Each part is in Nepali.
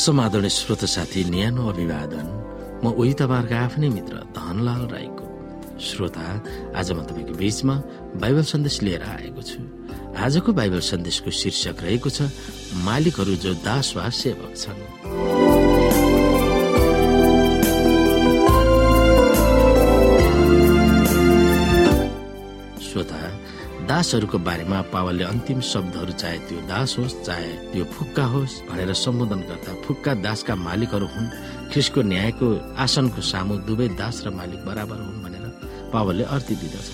समादरणीय श्रोत साथी न्यानो अभिवादन। म उही तपाईँहरूको आफ्नै मित्र धनलाल राईको। श्रोता आज म तपाईँको बीचमा बाइबल सन्देश लिएर आएको छु। आजको बाइबल सन्देशको शीर्षक रहेको छ मालिकहरू जो दास वा सेवक छन्। दासहरूको बारेमा पावलले अन्तिम शब्दहरू चाहे त्यो दास होस् चाहे त्यो फुक्का होस् भनेर सम्बोधन गर्दा फुक्का दासका मालिकहरू हुन्। ख्रिसको न्यायको आसनको सामु दुवै दास र मालिक बराबर हुन् भनेर पावलले अर्थी दिँदछ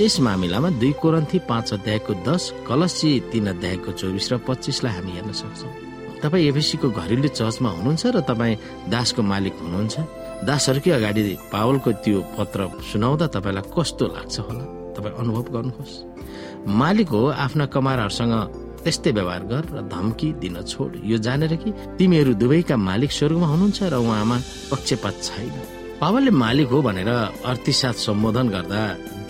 यस मामिलामा दुई कोरन्थी पाँच अध्यायको दस कलसी तीन अध्यायको चौबिस र पच्चिसलाई हामी हेर्न सक्छौँ। तपाईँ एफएसीको घरेलु चर्चमा हुनुहुन्छ र तपाईँ दासको मालिक हुनुहुन्छ? दासहरूकै अगाडि पावलको त्यो पत्र सुनाउँदा तपाईँलाई कस्तो लाग्छ होला? तपाईँ अनुभव गर्नुहोस्। मालिक हो आफ्ना कमारहरूसँग त्यस्तै व्यवहार गर र धम्की दिन छोड। यो जानेर कि तिमीहरू दुवैका मालिक स्वर्गमा हुनुहुन्छ र उहाँमा पक्षपात छैन। पावलले मालिक हो भनेर अर्थीसाथ सम्बोधन गर्दा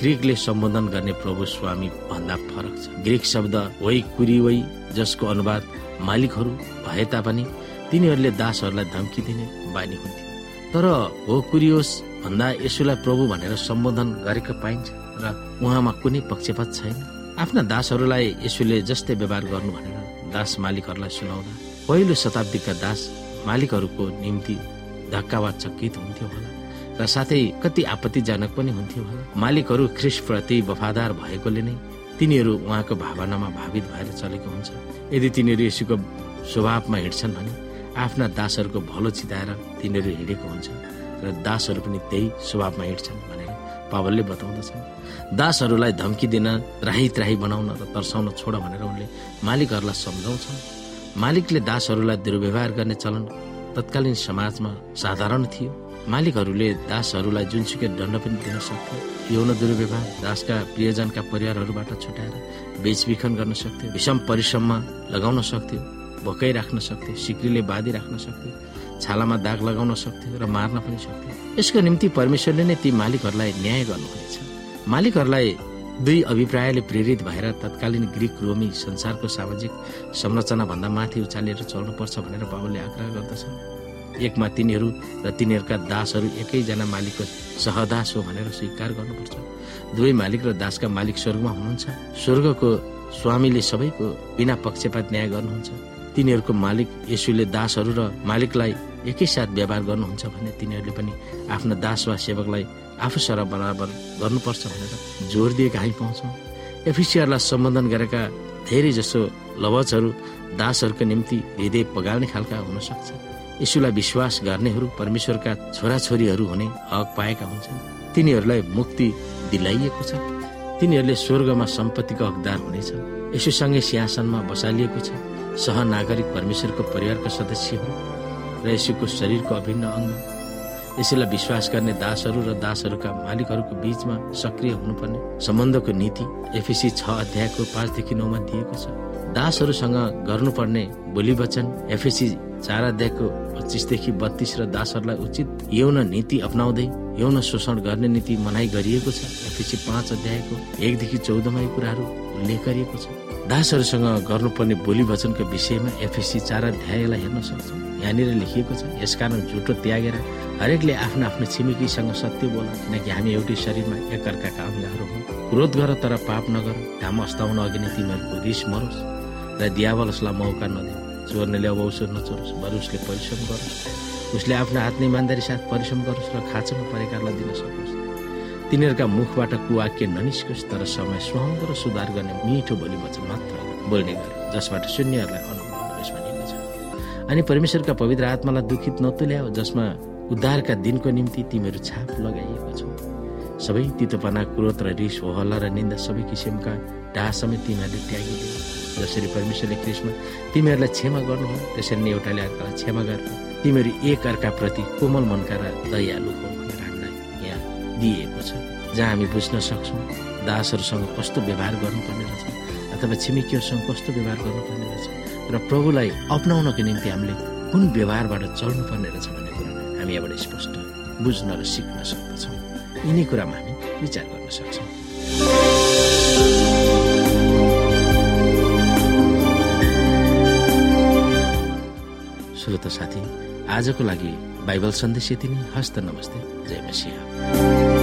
ग्रिकले सम्बोधन गर्ने प्रभु स्वामी भन्दा फरक छ। ग्रिक शब्द वै कुरी वै जसको अनुवाद मालिकहरू भए तापनि तिनीहरूले दासहरूलाई धम्की दिने बानी हुन्थ्यो। तर हो कुरियोस भन्दा यसुलाई प्रभु भनेर सम्बोधन गरेको पाइन्छ। र उहाँमा कुनै पक्षपात छैन। आफ्ना दासहरूलाई यसुले जस्तै व्यवहार गर्नु भनेर दास मालिकहरूलाई सुनाउँदा पहिलो शताब्दीका दास मालिकहरूको निम्ति धक्का वा चकित हुन्थ्यो होला र साथै कति आपत्तिजनक पनि हुन्थ्यो होला। मालिकहरू ख्रिस प्रति वफादार भएकोले नै तिनीहरू उहाँको भावनामा भावित भएर चलेको हुन्छ। यदि तिनीहरू यसुको स्वभावमा हिँड्छन् भने आफ्ना दासहरूको भलो चिताएर तिनीहरू हिँडेको हुन्छ र दासहरू पनि त्यही स्वभावमा हिँड्छन् भनेर पावलले बताउँदछन् दासहरूलाई धम्की दिन राही त्राही बनाउन र तर्साउन छोड भनेर उनले मालिकहरूलाई सम्झाउँछन्। मालिकले दासहरूलाई दुर्व्यवहार गर्ने चलन तत्कालीन समाजमा साधारण थियो। मालिकहरूले दासहरूलाई जुनसुकै दण्ड पनि दिन सक्थ्यो यौन दुर्व्यवहार दासका प्रियजनका परिवारहरूबाट छुट्याएर बेचबिखन गर्न सक्थ्यो विषम परिश्रममा लगाउन सक्थ्यो भोकै राख्न सक्थ्यो सिक्रीले बाँधी राख्न सक्थ्यो छालामा दाग लगाउन सक्थ्यो र मार्न पनि सक्थ्यो। यसको निम्ति परमेश्वरले नै ती मालिकहरूलाई न्याय गर्नुहुनेछ मालिकहरूलाई दुई अभिप्रायले प्रेरित भएर तत्कालीन ग्रिक रोमी संसारको सामाजिक संरचना भन्दा माथि उचालेर चल्नुपर्छ भनेर बाबुले आग्रह गर्दछन्। एकमा तिनीहरू र तिनीहरूका दासहरू एकैजना मालिकको सहदास हो भनेर स्वीकार गर्नुपर्छ। दुवै मालिक र दासका मालिक स्वर्गमा हुनुहुन्छ। स्वर्गको स्वामीले सबैको बिना पक्षपात न्याय गर्नुहुन्छ। तिनीहरूको मालिक यसुले दासहरू र मालिकलाई एकैसाथ व्यवहार गर्नुहुन्छ भने तिनीहरूले पनि आफ्ना दास वा सेवकलाई आफू सर बराबर गर्नुपर्छ भनेर जोर दिएका हामी पाउँछौँ? एफिसियरलाई सम्बोधन गरेका धेरै जसो लवजहरू दासहरूको निम्ति हृदय पगाल्ने खालका हुन सक्छ यीशुलाई विश्वास गर्नेहरू परमेश्वरका छोराछोरीहरू हुने हक पाएका हुन्छन्। तिनीहरूलाई मुक्ति दिलाइएको छ। तिनीहरूले स्वर्गमा सम्पत्तिको हकदार हुनेछन्। यसुसँगै सिंहासनमा बसालिएको छ। सहनागरिक परमेश्वरको परिवारका सदस्य हुन् र यसुको शरीरको अभिन्न अङ्ग यसैलाई विश्वास गर्ने दासहरू र दासहरूका मालिकहरूको बीचमा सक्रिय हुनुपर्ने सम्बन्धको नीति एफिसी छ अध्यायको पाँचदेखि नौमा दिएको छ। दासहरूसँग गर्नुपर्ने बोली वचन एफएसी चार अध्यायको पच्चिसदेखि बत्तीस र दासहरूलाई उचित यौन नीति अप्नाउँदै यौन शोषण गर्ने नीति मनाइ गरिएको छ। एफएसी पाँच अध्यायको एकदेखि चौधमा यी कुराहरू उल्लेख गरिएको छ। दासहरूसँग गर्नुपर्ने बोली वचनको विषयमा एफएसी चार अध्यायलाई हेर्न सक्छौँ। यहाँनिर लेखिएको छ यसकारण झुटो त्यागेर हरेकले आफ्नो आफ्नो छिमेकीसँग सत्य बोल किनकि हामी एउटै शरीरमा एकअर्काका अङ्गहरू हौ। क्रोध गर तर पाप नगर घाम अस्ताउन अघि नै तिमीहरूको रिस मरोस् र दियावलसलाई मौका नदिनु। चोर्नेले अब अवसर नचोरोस् बरु उसले परिश्रम गरोस्। उसले आफ्नो हातले इमान्दारी साथ परिश्रम गरोस् र खाँचोमा परेकालाई दिन सकोस्। तिनीहरूका मुखबाट कुवाक्य ननिस्कोस् तर समय सुहाउँदो र सुधार गर्ने मिठो बोली वचन मात्र बोल्ने गर जसबाट शून्यहरूलाई अनुभव अनि परमेश्वरका पवित्र आत्मालाई दुखित नतुल्याओ जसमा उद्धारका दिनको निम्ति तिमीहरू छाप लगाइएको छौ। सबै तितोपना क्रोध र रिस हो हल्ला र निन्दा सबै किसिमका ढाह समेत तिमीहरूले त्यागिदियो। जसरी परमेश्वरले कृष्ण तिमीहरूलाई क्षमा गर्नुभयो त्यसरी नै एउटाले अर्कालाई क्षमा गरेर तिमीहरू एक अर्काप्रति कोमल मनका र दयालु दिइएको छ। जहाँ हामी बुझ्न सक्छौँ दासहरूसँग कस्तो व्यवहार गर्नुपर्ने रहेछ अथवा छिमेकीहरूसँग कस्तो व्यवहार गर्नुपर्ने रहेछ र प्रभुलाई अप्नाउनको निम्ति हामीले कुन व्यवहारबाट चल्नुपर्ने रहेछ भन्ने कुरा हामी यहाँबाट स्पष्ट बुझ्न र सिक्न सक्दछौँ। यिनै कुरामा हामी विचार गर्न सक्छौँ। श्रोता साथी आजको लागि बाइबल सन्देश यति नै। हस्त नमस्ते। जय मसिंह।